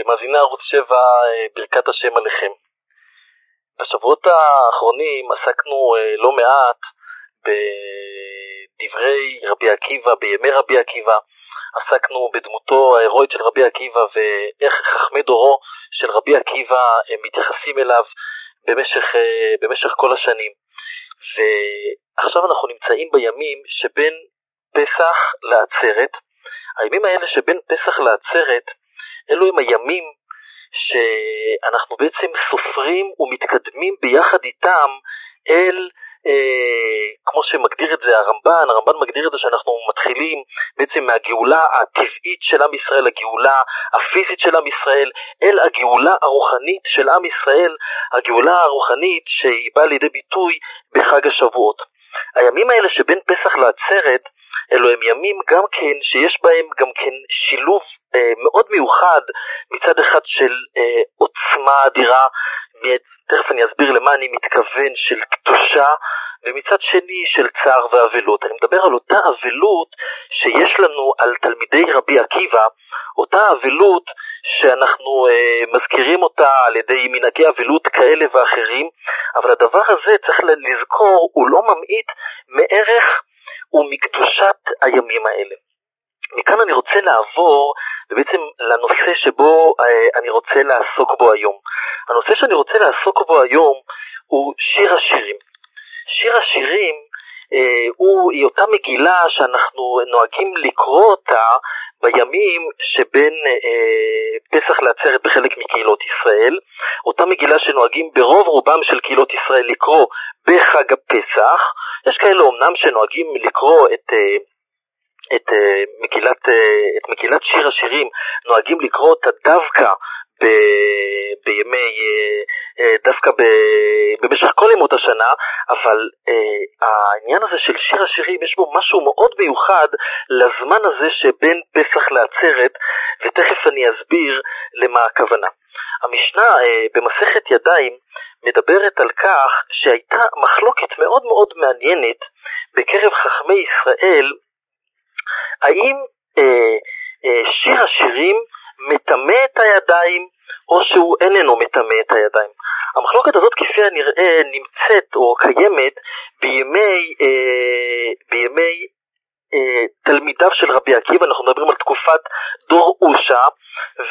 למאזיני ערוץ 7 אה, ברכת השם עליכם. בשבועות האחרונים עסקנו אה, לא מעט בדברי רבי עקיבא, בימי רבי עקיבא, עסקנו בדמותו ההירואית של רבי עקיבא ואיך חכמי דורו של רבי עקיבא מתייחסים אליו במשך, במשך כל השנים. ועכשיו אנחנו נמצאים בימים שבין פסח לעצרת. הימים האלה שבין פסח לעצרת אלו הם הימים שאנחנו בעצם סופרים ומתקדמים ביחד איתם אל, אה, כמו שמגדיר את זה הרמב"ן, הרמב"ן מגדיר את זה שאנחנו מתחילים בעצם מהגאולה הטבעית של עם ישראל, הגאולה הפיזית של עם ישראל, אל הגאולה הרוחנית של עם ישראל, הגאולה הרוחנית שהיא באה לידי ביטוי בחג השבועות. הימים האלה שבין פסח לעצרת אלו הם ימים גם כן שיש בהם גם כן שילוב מאוד מיוחד מצד אחד של אה, עוצמה אדירה, תכף אני אסביר למה אני מתכוון, של קדושה, ומצד שני של צער ואבלות. אני מדבר על אותה אבלות שיש לנו על תלמידי רבי עקיבא, אותה אבלות שאנחנו אה, מזכירים אותה על ידי מנהגי אבלות כאלה ואחרים, אבל הדבר הזה, צריך לזכור, הוא לא ממעיט מערך ומקדושת הימים האלה. מכאן אני רוצה לעבור בעצם לנושא שבו אה, אני רוצה לעסוק בו היום. הנושא שאני רוצה לעסוק בו היום הוא שיר השירים. שיר השירים אה, הוא, היא אותה מגילה שאנחנו נוהגים לקרוא אותה בימים שבין אה, פסח לעצרת בחלק מקהילות ישראל, אותה מגילה שנוהגים ברוב רובם של קהילות ישראל לקרוא בחג הפסח, יש כאלה אומנם שנוהגים לקרוא את, אה, את, אה, מגילת, אה, את מגילת שיר השירים, נוהגים לקרוא אותה דווקא ב, בימי, דווקא ב, במשך כל ימות השנה, אבל העניין הזה של שיר השירים יש בו משהו מאוד מיוחד לזמן הזה שבין פסח לעצרת, ותכף אני אסביר למה הכוונה. המשנה במסכת ידיים מדברת על כך שהייתה מחלוקת מאוד מאוד מעניינת בקרב חכמי ישראל, האם אה, אה, שיר השירים מטמא את הידיים או שהוא איננו מטמא את הידיים. המחלוקת הזאת כפי הנראה נמצאת או קיימת בימי, אה, בימי אה, תלמידיו של רבי עקיבא, אנחנו מדברים על תקופת דור אושה,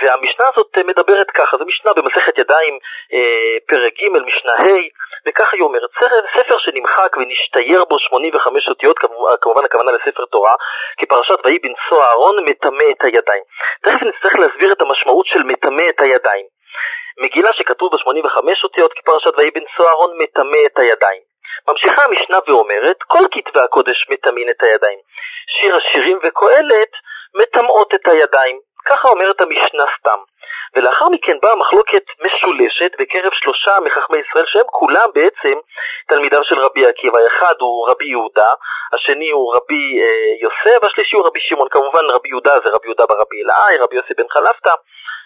והמשנה הזאת מדברת ככה, זו משנה במסכת ידיים אה, פרק ג', משנה ה', וככה היא אומרת, ספר שנמחק ונשתייר בו 85 אותיות, כמובן הכוונה לספר תורה, כי פרשת ויהי בנשוא אהרון מטמא את הידיים. תכף נצטרך להסביר את המשמעות של מטמא את הידיים. מגילה שכתוב בה 85 אותיות, כי פרשת ויהי בנשוא אהרון מטמא את הידיים. ממשיכה המשנה ואומרת, כל כתבי הקודש מטמאים את הידיים. שיר השירים וקהלת מטמאות את הידיים. ככה אומרת המשנה סתם. ולאחר מכן באה מחלוקת משולשת בקרב שלושה מחכמי ישראל שהם כולם בעצם תלמידיו של רבי עקיבא. אחד הוא רבי יהודה, השני הוא רבי אה, יוסף, והשלישי הוא רבי שמעון. כמובן רבי יהודה זה רבי יהודה ברבי אלעאי, רבי יוסי בן חלפתא,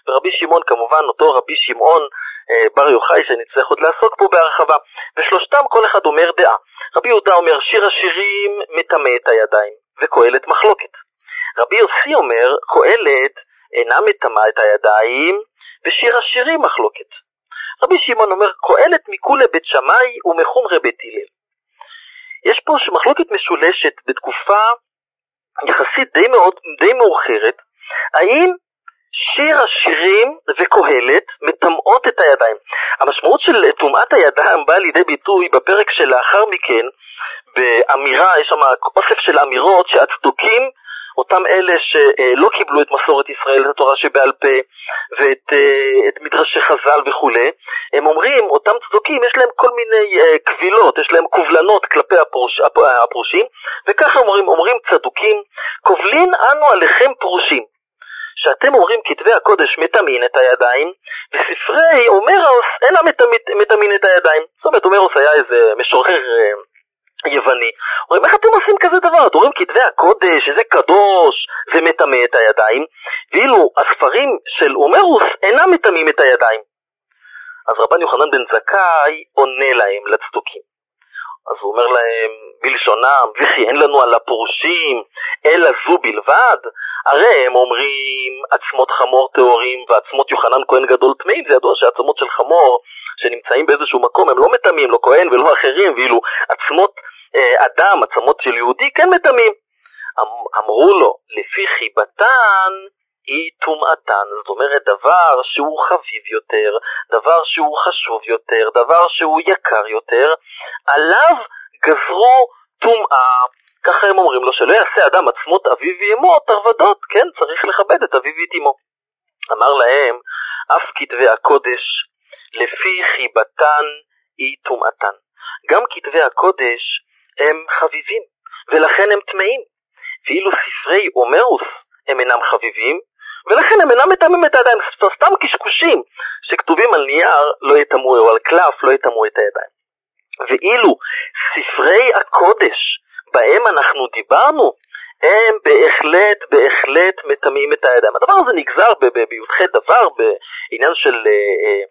ורבי שמעון כמובן אותו רבי שמעון אה, בר יוחאי שנצטרך עוד לעסוק פה בהרחבה. ושלושתם כל אחד אומר דעה. רבי יהודה אומר שיר השירים מטמא את הידיים, וקהלת מחלוקת. רבי יוסי אומר קהלת אינה מטמאה את הידיים, ושיר השירים מחלוקת. רבי שמעון אומר, קהלת מכולי בית שמאי ומחומרי בית הלל. יש פה מחלוקת משולשת בתקופה יחסית די, מאוד, די מאוחרת, האם שיר השירים וקהלת מטמאות את הידיים. המשמעות של טומאת הידיים באה לידי ביטוי בפרק שלאחר מכן, באמירה, יש שם אוסף של אמירות שהצדוקים אותם אלה שלא קיבלו את מסורת ישראל, את התורה שבעל פה ואת אה, את מדרשי חז"ל וכולי, הם אומרים, אותם צדוקים יש להם כל מיני uh, קבילות, יש להם קובלנות כלפי הפרוש, הפרושים, וככה אומרים, אומרים צדוקים, קובלין אנו עליכם פרושים. שאתם אומרים כתבי הקודש מטמין את הידיים, וספרי אומרוס אינם מטמין את הידיים. זאת אומרת, אומרוס היה איזה משורר uh, יווני. אומרים, איך אתם עושים כזה דבר? אתם רואים כתבי הקודש, איזה קדוש, זה מטמא את הידיים, ואילו הספרים של אומרוס אינם מטמאים את הידיים. אז רבן יוחנן בן זכאי עונה להם, לצדוקים. אז הוא אומר להם, בלשונם, וכי אין לנו על הפרושים, אלא זו בלבד, הרי הם אומרים עצמות חמור טהורים ועצמות יוחנן כהן גדול טמאים, זה ידוע שעצמות של חמור שנמצאים באיזשהו מקום הם לא מטמאים, לא כהן ולא אחרים, ואילו עצמות אדם, עצמות של יהודי, כן מטמאים. אמ, אמרו לו, לפי חיבתן היא טומאתן, זאת אומרת דבר שהוא חביב יותר, דבר שהוא חשוב יותר, דבר שהוא יקר יותר, עליו גזרו טומאה. ככה הם אומרים לו, שלא יעשה אדם עצמות אביו ואמו תרבדות, כן, צריך לכבד את אביו ואת אמו. אמר להם, אף כתבי הקודש, לפי חיבתן היא טומאתן. גם כתבי הקודש חביבים, ולכן הם טמאים. ואילו ספרי הומרוס הם אינם חביבים, ולכן הם אינם מטמאים את הידיים, סתם קשקושים שכתובים על נייר לא יטמאו, או על קלף לא יטמאו את הידיים. ואילו ספרי הקודש בהם אנחנו דיברנו, הם בהחלט, בהחלט מטמאים את הידיים. הדבר הזה נגזר בי"ח דבר, בעניין של, אה,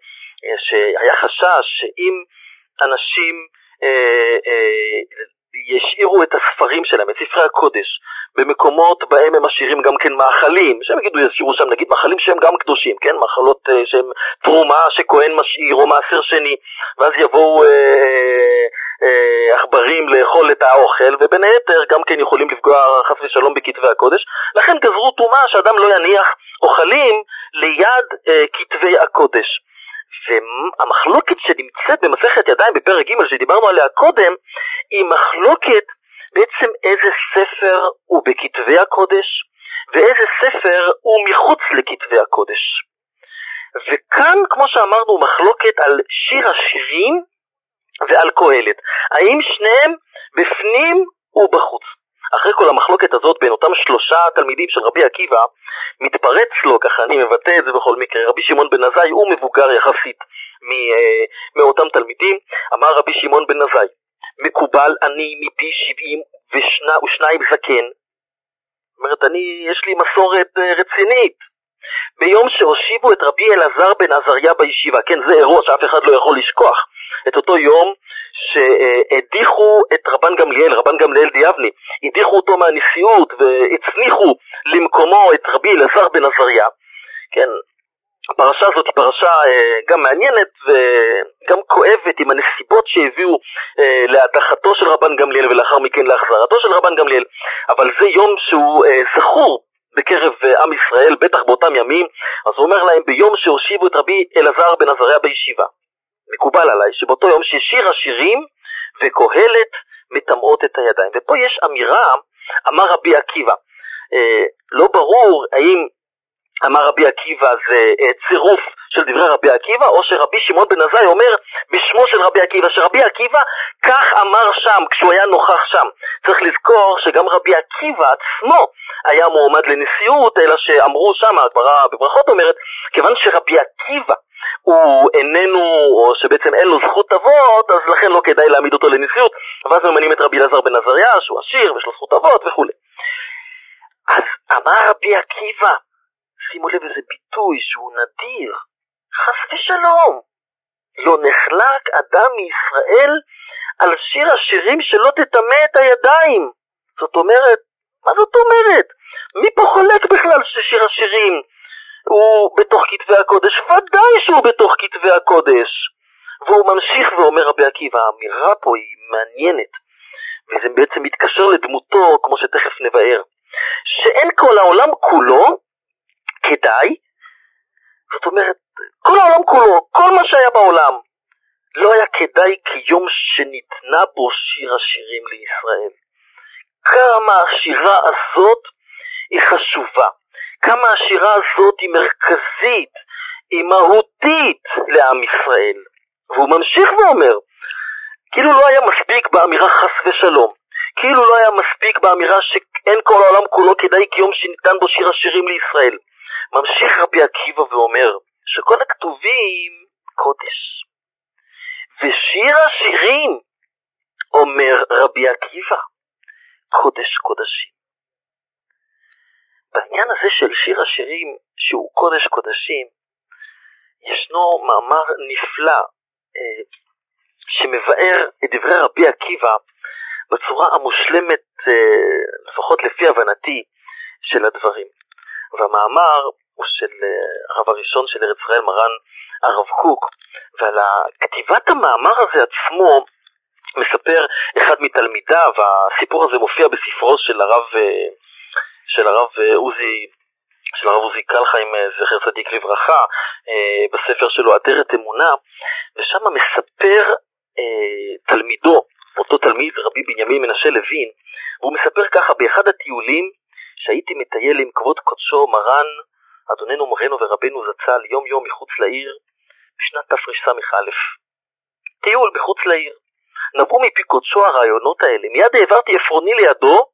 אה, שהיה חשש שאם אנשים אה, ישאירו את הספרים שלהם, את ספרי הקודש, במקומות בהם הם משאירים גם כן מאכלים, שהם יגידו, ישאירו שם נגיד מאכלים שהם גם קדושים, כן? מאכלות uh, שהם תרומה שכהן משאיר או מעשר שני, ואז יבואו uh, עכברים לאכול את האוכל, ובין היתר גם כן יכולים לפגוע חס ושלום בכתבי הקודש, לכן גזרו טומאה שאדם לא יניח אוכלים ליד uh, כתבי הקודש. והמחלוקת שנמצאת במסכת ידיים בפרק ג' שדיברנו עליה קודם, היא מחלוקת בעצם איזה ספר הוא בכתבי הקודש ואיזה ספר הוא מחוץ לכתבי הקודש. וכאן, כמו שאמרנו, מחלוקת על שיר השירים ועל קהלת. האם שניהם בפנים ובחוץ? אחרי כל המחלוקת הזאת בין אותם שלושה תלמידים של רבי עקיבא, מתפרץ לו, ככה אני מבטא את זה בכל מקרה, רבי שמעון בן עזאי הוא מבוגר יחסית אה, מאותם תלמידים, אמר רבי שמעון בן עזאי, מקובל אני מפי שבעים ושנה, ושניים זקן. זאת אומרת, אני, יש לי מסורת אה, רצינית. ביום שהושיבו את רבי אלעזר בן עזריה בישיבה, כן, זה אירוע שאף אחד לא יכול לשכוח, את אותו יום שהדיחו את רבן גמליאל, רבן גמליאל דיאבני, הדיחו אותו מהנשיאות והצניחו למקומו את רבי אלעזר בן עזריה, כן, הפרשה הזאת היא פרשה אה, גם מעניינת וגם כואבת עם הנסיבות שהביאו אה, להדחתו של רבן גמליאל ולאחר מכן להחזרתו של רבן גמליאל, אבל זה יום שהוא אה, זכור בקרב עם ישראל, בטח באותם ימים, אז הוא אומר להם ביום שהושיבו את רבי אלעזר בן עזריה בישיבה. מקובל עליי שבאותו יום ששיר השירים וקהלת מטמאות את הידיים. ופה יש אמירה, אמר רבי עקיבא, לא ברור האם אמר רבי עקיבא זה אה, צירוף של דברי רבי עקיבא, או שרבי שמעון בן עזאי אומר בשמו של רבי עקיבא, שרבי עקיבא כך אמר שם כשהוא היה נוכח שם. צריך לזכור שגם רבי עקיבא עצמו היה מועמד לנשיאות, אלא שאמרו שם, הגמרא בברכות אומרת, כיוון שרבי עקיבא הוא איננו, או שבעצם אין לו זכות אבות, אז לכן לא כדאי להעמיד אותו לנשיאות, ואז ממנים את רבי אלעזר בן עזריה, שהוא עשיר ויש לו זכות אבות וכולי. אז אמר רבי עקיבא, שימו לב איזה ביטוי שהוא נדיר, חס ושלום. לא נחלק אדם מישראל על שיר השירים שלא תטמא את הידיים. זאת אומרת, מה זאת אומרת? מי פה חולק בכלל ששיר השירים הוא בתוך כתבי הקודש? ודאי שהוא בתוך כתבי הקודש. והוא ממשיך ואומר רבי עקיבא, האמירה פה היא מעניינת, וזה בעצם מתקשר לדמותו, כמו שתכף נבהר, שאין כל העולם כולו כדאי, זאת אומרת, כל העולם כולו, כל מה שהיה בעולם, לא היה כדאי כיום שניתנה בו שיר השירים לישראל. כמה השירה הזאת היא חשובה, כמה השירה הזאת היא מרכזית, היא מהותית לעם ישראל. והוא ממשיך ואומר, כאילו לא היה מספיק באמירה חס ושלום, כאילו לא היה מספיק באמירה שאין כל העולם כולו כדאי כיום שניתן בו שיר השירים לישראל. ממשיך רבי עקיבא ואומר שכל הכתובים קודש. ושיר השירים, אומר רבי עקיבא, קודש קודשים. בעניין הזה של שיר השירים, שהוא קודש קודשים, ישנו מאמר נפלא אה, שמבאר את דברי רבי עקיבא בצורה המושלמת, לפחות לפי הבנתי, של הדברים. והמאמר הוא של הרב הראשון של ארץ ישראל, מרן הרב קוק, ועל כתיבת המאמר הזה עצמו מספר אחד מתלמידיו, הסיפור הזה מופיע בספרו של הרב, של הרב עוזי של הרב עוזי קלחיים, זכר צדיק לברכה, בספר שלו אדרת אמונה, ושם מספר תלמידו, אותו תלמיד, רבי בנימין מנשה לוין, והוא מספר ככה, באחד הטיולים שהייתי מטייל עם כבוד קודשו מרן, אדוננו מורנו ורבנו זצ"ל, יום יום מחוץ לעיר, בשנת תרס"א. טיול מחוץ לעיר. נבעו מפי קודשו הרעיונות האלה. מיד העברתי עפרוני לידו,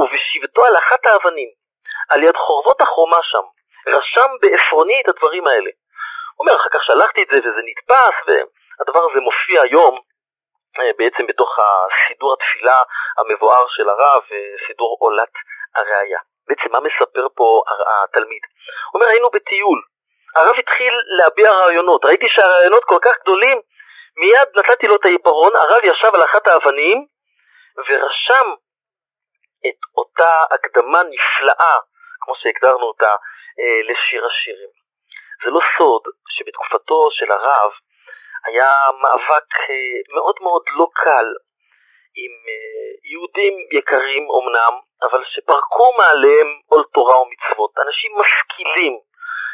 ובשבתו על אחת האבנים, על יד חורבות החומה שם, רשם בעפרוני את הדברים האלה. הוא אומר, אחר כך שלחתי את זה וזה נתפס, והדבר הזה מופיע היום בעצם בתוך הסידור התפילה המבואר של הרב, סידור עולת הראייה. בעצם מה מספר פה התלמיד? הוא אומר, היינו בטיול, הרב התחיל להביע רעיונות, ראיתי שהרעיונות כל כך גדולים, מיד נתתי לו את העיפרון, הרב ישב על אחת האבנים ורשם את אותה הקדמה נפלאה, כמו שהגדרנו אותה, לשיר השירים. זה לא סוד שבתקופתו של הרב היה מאבק מאוד מאוד לא קל עם יהודים יקרים אמנם, אבל שפרקו מעליהם עול תורה ומצוות, אנשים משכילים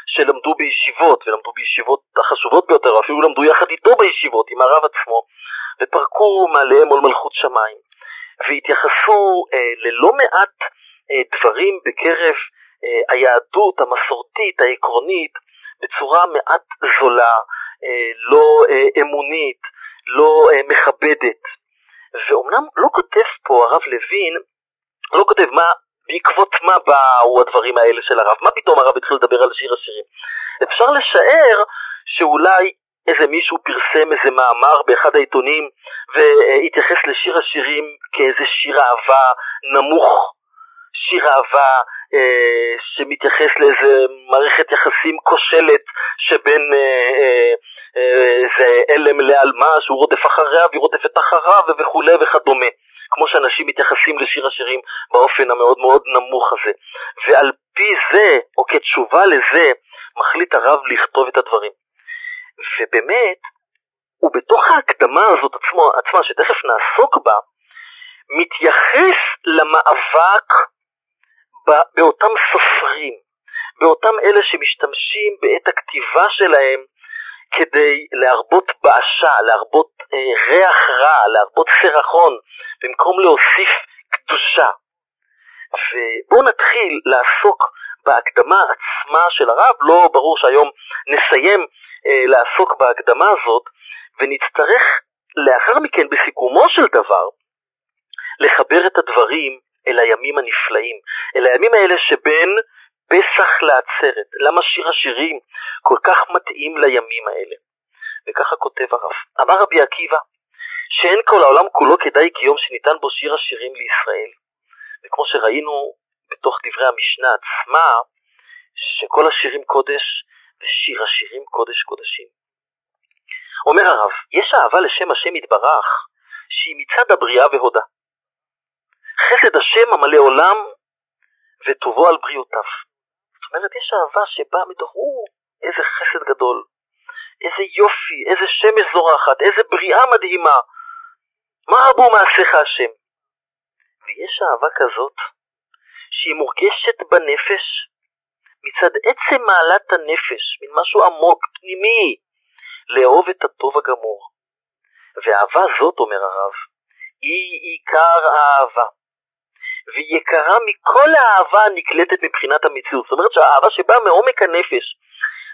שלמדו בישיבות, ולמדו בישיבות החשובות ביותר, אפילו למדו יחד איתו בישיבות, עם הרב עצמו, ופרקו מעליהם עול מלכות שמיים, והתייחסו אה, ללא מעט אה, דברים בקרב אה, היהדות המסורתית, העקרונית, בצורה מעט זולה, אה, לא אה, אמונית, לא אה, מכבדת. ואומנם לא כותב פה הרב לוין, לא כותב מה, בעקבות מה באו הדברים האלה של הרב, מה פתאום הרב התחיל לדבר על שיר השירים. אפשר לשער שאולי איזה מישהו פרסם איזה מאמר באחד העיתונים והתייחס לשיר השירים כאיזה שיר אהבה נמוך, שיר אהבה אה, שמתייחס לאיזה מערכת יחסים כושלת שבין אה, אה, איזה אלם לעלמה שהוא רודף אחריה והיא רודפת אחריו וכולי וכדומה. כמו שאנשים מתייחסים לשיר השירים באופן המאוד מאוד נמוך הזה. ועל פי זה, או כתשובה לזה, מחליט הרב לכתוב את הדברים. ובאמת, ובתוך ההקדמה הזאת עצמו, עצמה, שתכף נעסוק בה, מתייחס למאבק באותם סופרים, באותם אלה שמשתמשים בעת הכתיבה שלהם כדי להרבות באשה, להרבות אה, ריח רע, להרבות סרחון, במקום להוסיף קדושה. ובואו נתחיל לעסוק בהקדמה עצמה של הרב, לא ברור שהיום נסיים לעסוק בהקדמה הזאת, ונצטרך לאחר מכן בסיכומו של דבר לחבר את הדברים אל הימים הנפלאים, אל הימים האלה שבין פסח לעצרת. למה שיר השירים כל כך מתאים לימים האלה? וככה כותב הרב. אמר רבי עקיבא, שאין כל העולם כולו כדאי כיום שניתן בו שיר השירים לישראל. וכמו שראינו בתוך דברי המשנה עצמה, שכל השירים קודש ושיר השירים קודש קודשים. אומר הרב, יש אהבה לשם השם יתברך שהיא מצד הבריאה והודה. חסד השם המלא עולם וטובו על בריאותיו. זאת אומרת, יש אהבה שבאה מתוך, או, איזה חסד גדול, איזה יופי, איזה שמש זורחת, איזה בריאה מדהימה. מה רבו מעשיך השם? ויש אהבה כזאת, שהיא מורגשת בנפש, מצד עצם מעלת הנפש, מן משהו עמוק, פנימי, לאהוב את הטוב הגמור. ואהבה זאת, אומר הרב, היא עיקר האהבה. והיא יקרה מכל האהבה הנקלטת מבחינת המציאות. זאת אומרת שהאהבה שבאה מעומק הנפש,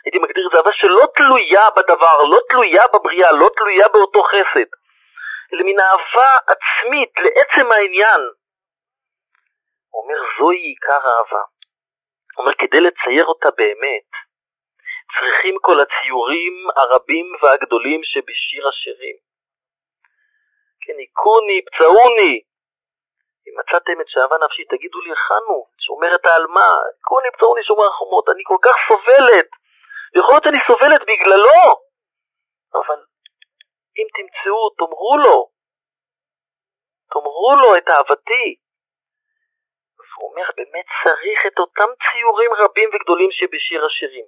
הייתי מגדיר את זה אהבה שלא תלויה בדבר, לא תלויה בבריאה, לא תלויה באותו חסד, אלא מן אהבה עצמית לעצם העניין. הוא אומר, זוהי עיקר האהבה. הוא אומר, כדי לצייר אותה באמת, צריכים כל הציורים הרבים והגדולים שבשיר השירים. כן, היכוני, פצעוני, אם מצאתם את שאהבה נפשית, תגידו לי היכן הוא, שומרת העלמה, היכוני, פצעוני, שומר החומות, אני כל כך סובלת, יכול להיות שאני סובלת בגללו, אבל אם תמצאו, תאמרו לו, תאמרו לו את אהבתי. אומר, באמת צריך את אותם ציורים רבים וגדולים שבשיר השירים.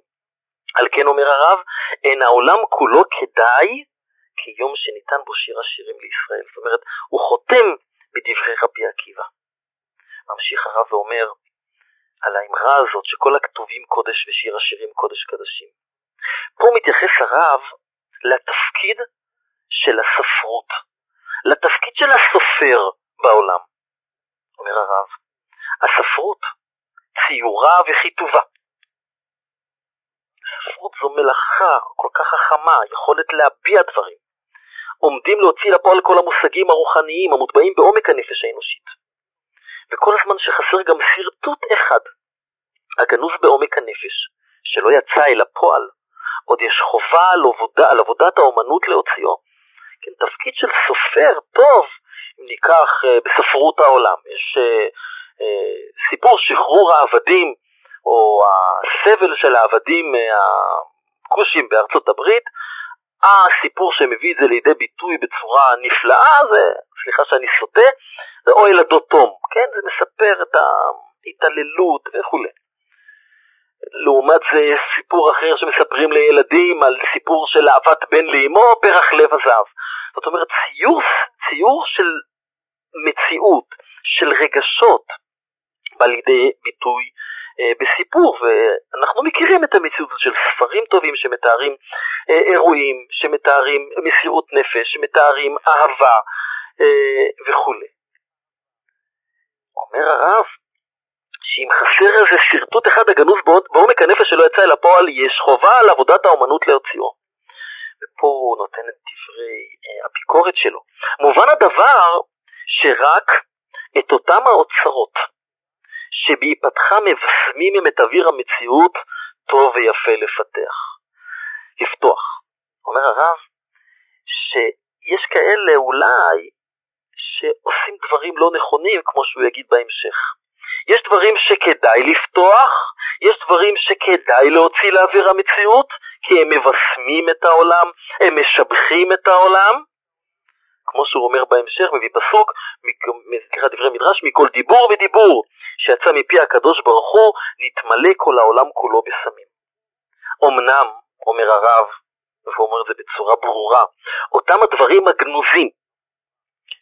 על כן אומר הרב, אין העולם כולו כדאי כיום שניתן בו שיר השירים לישראל. זאת אומרת, הוא חותם בדברי רבי עקיבא. ממשיך הרב ואומר על האמרה הזאת שכל הכתובים קודש ושיר השירים קודש קדשים. פה מתייחס הרב לתפקיד של הספרות, לתפקיד של הסופר בעולם. אומר הרב, הספרות, ציורה וכיתובה. ספרות זו מלאכה כל כך חכמה, יכולת להביע דברים. עומדים להוציא לפועל כל המושגים הרוחניים המוטבעים בעומק הנפש האנושית. וכל הזמן שחסר גם שרטוט אחד, הגנוז בעומק הנפש, שלא יצא אל הפועל, עוד יש חובה על, עבודה, על עבודת האומנות להוציאו. כן, תפקיד של סופר טוב, אם ניקח uh, בספרות העולם, יש uh, סיפור שחרור העבדים, או הסבל של העבדים הכושים בארצות הברית, הסיפור שמביא את זה לידי ביטוי בצורה נפלאה, זה, סליחה שאני סוטה, זה אוהל הדוד תום, כן? זה מספר את ההתעללות וכולי. לעומת זה סיפור אחר שמספרים לילדים על סיפור של אהבת בן לאמו, פרח לב הזהב. זאת אומרת, ציור, ציור של מציאות, של רגשות, בא לידי ביטוי אה, בסיפור, ואנחנו מכירים את המציאות של ספרים טובים שמתארים אה, אירועים, שמתארים מסירות נפש, שמתארים אהבה אה, וכולי. אומר הרב, שאם חסר איזה שרטוט אחד הגנוז בעומק הנפש שלא יצא אל הפועל, יש חובה על עבודת האומנות להוציאו. ופה הוא נותן את דברי הביקורת שלו. מובן הדבר שרק את אותם האוצרות שבהיפתחם מבשמים הם את אוויר המציאות, טוב ויפה לפתח. לפתוח. אומר הרב, שיש כאלה אולי שעושים דברים לא נכונים, כמו שהוא יגיד בהמשך. יש דברים שכדאי לפתוח, יש דברים שכדאי להוציא לאוויר המציאות, כי הם מבשמים את העולם, הם משבחים את העולם, כמו שהוא אומר בהמשך, מביא פסוק, סליחה דברי מדרש, מכל דיבור ודיבור שיצא מפי הקדוש ברוך הוא, נתמלא כל העולם כולו בסמים. אמנם, אומר הרב, והוא אומר את זה בצורה ברורה, אותם הדברים הגנוזים,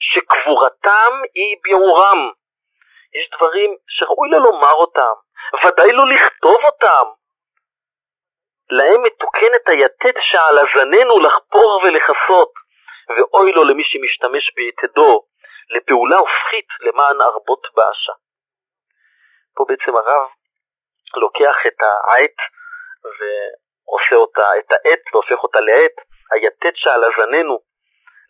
שקבורתם היא ביאורם, יש דברים שראוי לה לומר אותם, ודאי לא לכתוב אותם. להם מתוקנת היתד שעל אזננו לחפור ולכסות, ואוי לו למי שמשתמש ביתדו לפעולה הופכית למען ארבות באשה. פה בעצם הרב לוקח את העט ועושה אותה, את העט והופך אותה לעט, היתד שעל אזננו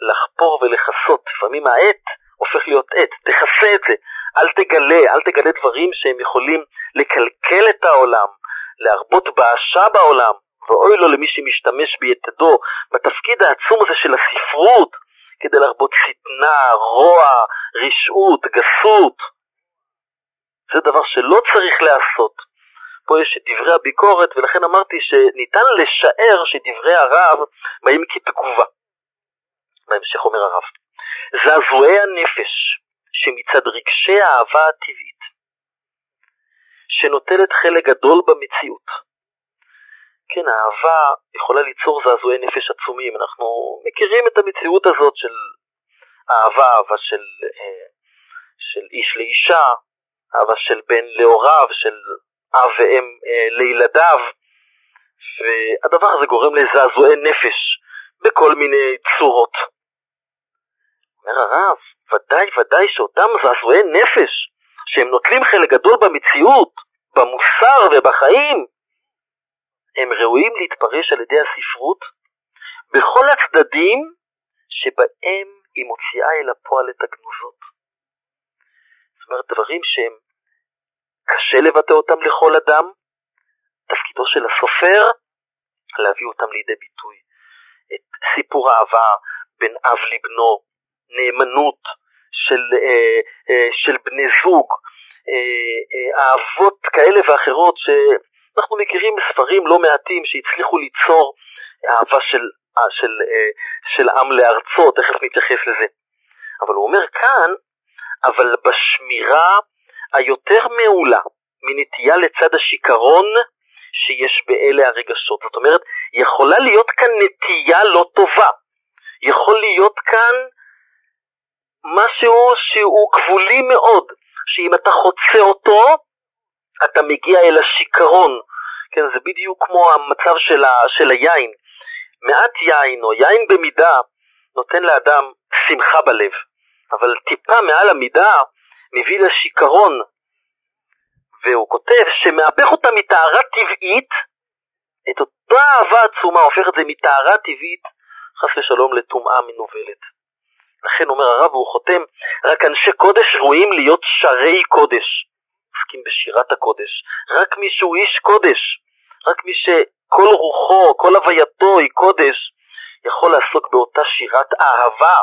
לחפור ולכסות. לפעמים העט הופך להיות עט, תכסה את זה, אל תגלה, אל תגלה דברים שהם יכולים לקלקל את העולם, להרבות באשה בעולם, ואוי לו למי שמשתמש ביתדו בתפקיד העצום הזה של הספרות, כדי להרבות שטנה, רוע, רשעות, גסות. זה דבר שלא צריך לעשות. פה יש דברי הביקורת, ולכן אמרתי שניתן לשער שדברי הרב באים כתגובה. בהמשך אומר הרב, זעזועי הנפש שמצד רגשי האהבה הטבעית, שנוטלת חלק גדול במציאות. כן, האהבה יכולה ליצור זעזועי נפש עצומים. אנחנו מכירים את המציאות הזאת של אהבה, אהבה של, אה, של איש לאישה, אהבה של בן להוריו, של אב ואם אה, לילדיו, והדבר הזה גורם לזעזועי נפש בכל מיני צורות. אומר הרב, ודאי ודאי שאותם זעזועי נפש, שהם נוטלים חלק גדול במציאות, במוסר ובחיים, הם ראויים להתפרש על ידי הספרות בכל הצדדים שבהם היא מוציאה אל הפועל את הגנוזות. זאת אומרת, דברים שהם קשה לבטא אותם לכל אדם, תפקידו של הסופר להביא אותם לידי ביטוי. את סיפור האהבה בין אב לבנו, נאמנות של, אה, אה, של בני זוג, אה, אה, אהבות כאלה ואחרות שאנחנו מכירים ספרים לא מעטים שהצליחו ליצור אהבה של, אה, של, אה, של עם לארצו, תכף נתייחס לזה. אבל הוא אומר כאן אבל בשמירה היותר מעולה מנטייה לצד השיכרון שיש באלה הרגשות. זאת אומרת, יכולה להיות כאן נטייה לא טובה. יכול להיות כאן משהו שהוא גבולי מאוד, שאם אתה חוצה אותו, אתה מגיע אל השיכרון. כן, זה בדיוק כמו המצב של, ה, של היין. מעט יין או יין במידה נותן לאדם שמחה בלב, אבל טיפה מעל המידה מביא לשיכרון. והוא כותב שמהפך אותה מטהרה טבעית, את אותה אהבה עצומה הופך את זה מטהרה טבעית, חס ושלום, לטומאה מנוולת. לכן אומר הרב, והוא חותם, רק אנשי קודש ראויים להיות שרי קודש. עוסקים בשירת הקודש. רק מי שהוא איש קודש, רק מי שכל רוחו, כל הווייתו היא קודש, יכול לעסוק באותה שירת אהבה,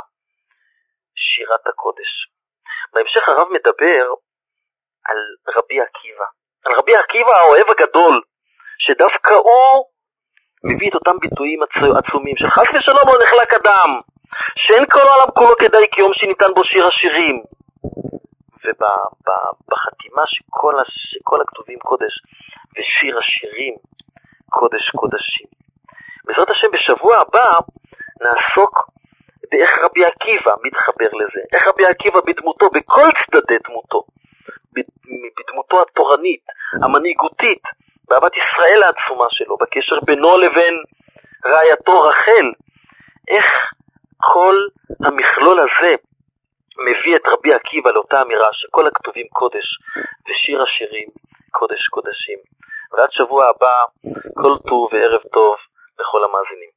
שירת הקודש. בהמשך הרב מדבר על רבי עקיבא, על רבי עקיבא האוהב הגדול, שדווקא הוא מביא את אותם ביטויים עצומים, שחס ושלום לא נחלק אדם, שאין כל העולם כולו כדאי כיום שניתן בו שיר השירים. ובחתימה שכל, שכל הכתובים קודש, ושיר השירים קודש קודשים. בעזרת השם בשבוע הבא נעסוק באיך רבי עקיבא מתחבר לזה, איך רבי עקיבא בדמותו, בכל צדדי דמותו, בדמותו התורנית, המנהיגותית, באהבת ישראל העצומה שלו, בקשר בינו לבין רעייתו רחל, איך כל המכלול הזה מביא את רבי עקיבא לאותה אמירה שכל הכתובים קודש ושיר השירים קודש קודשים. ועד שבוע הבא, כל טוב וערב טוב לכל המאזינים.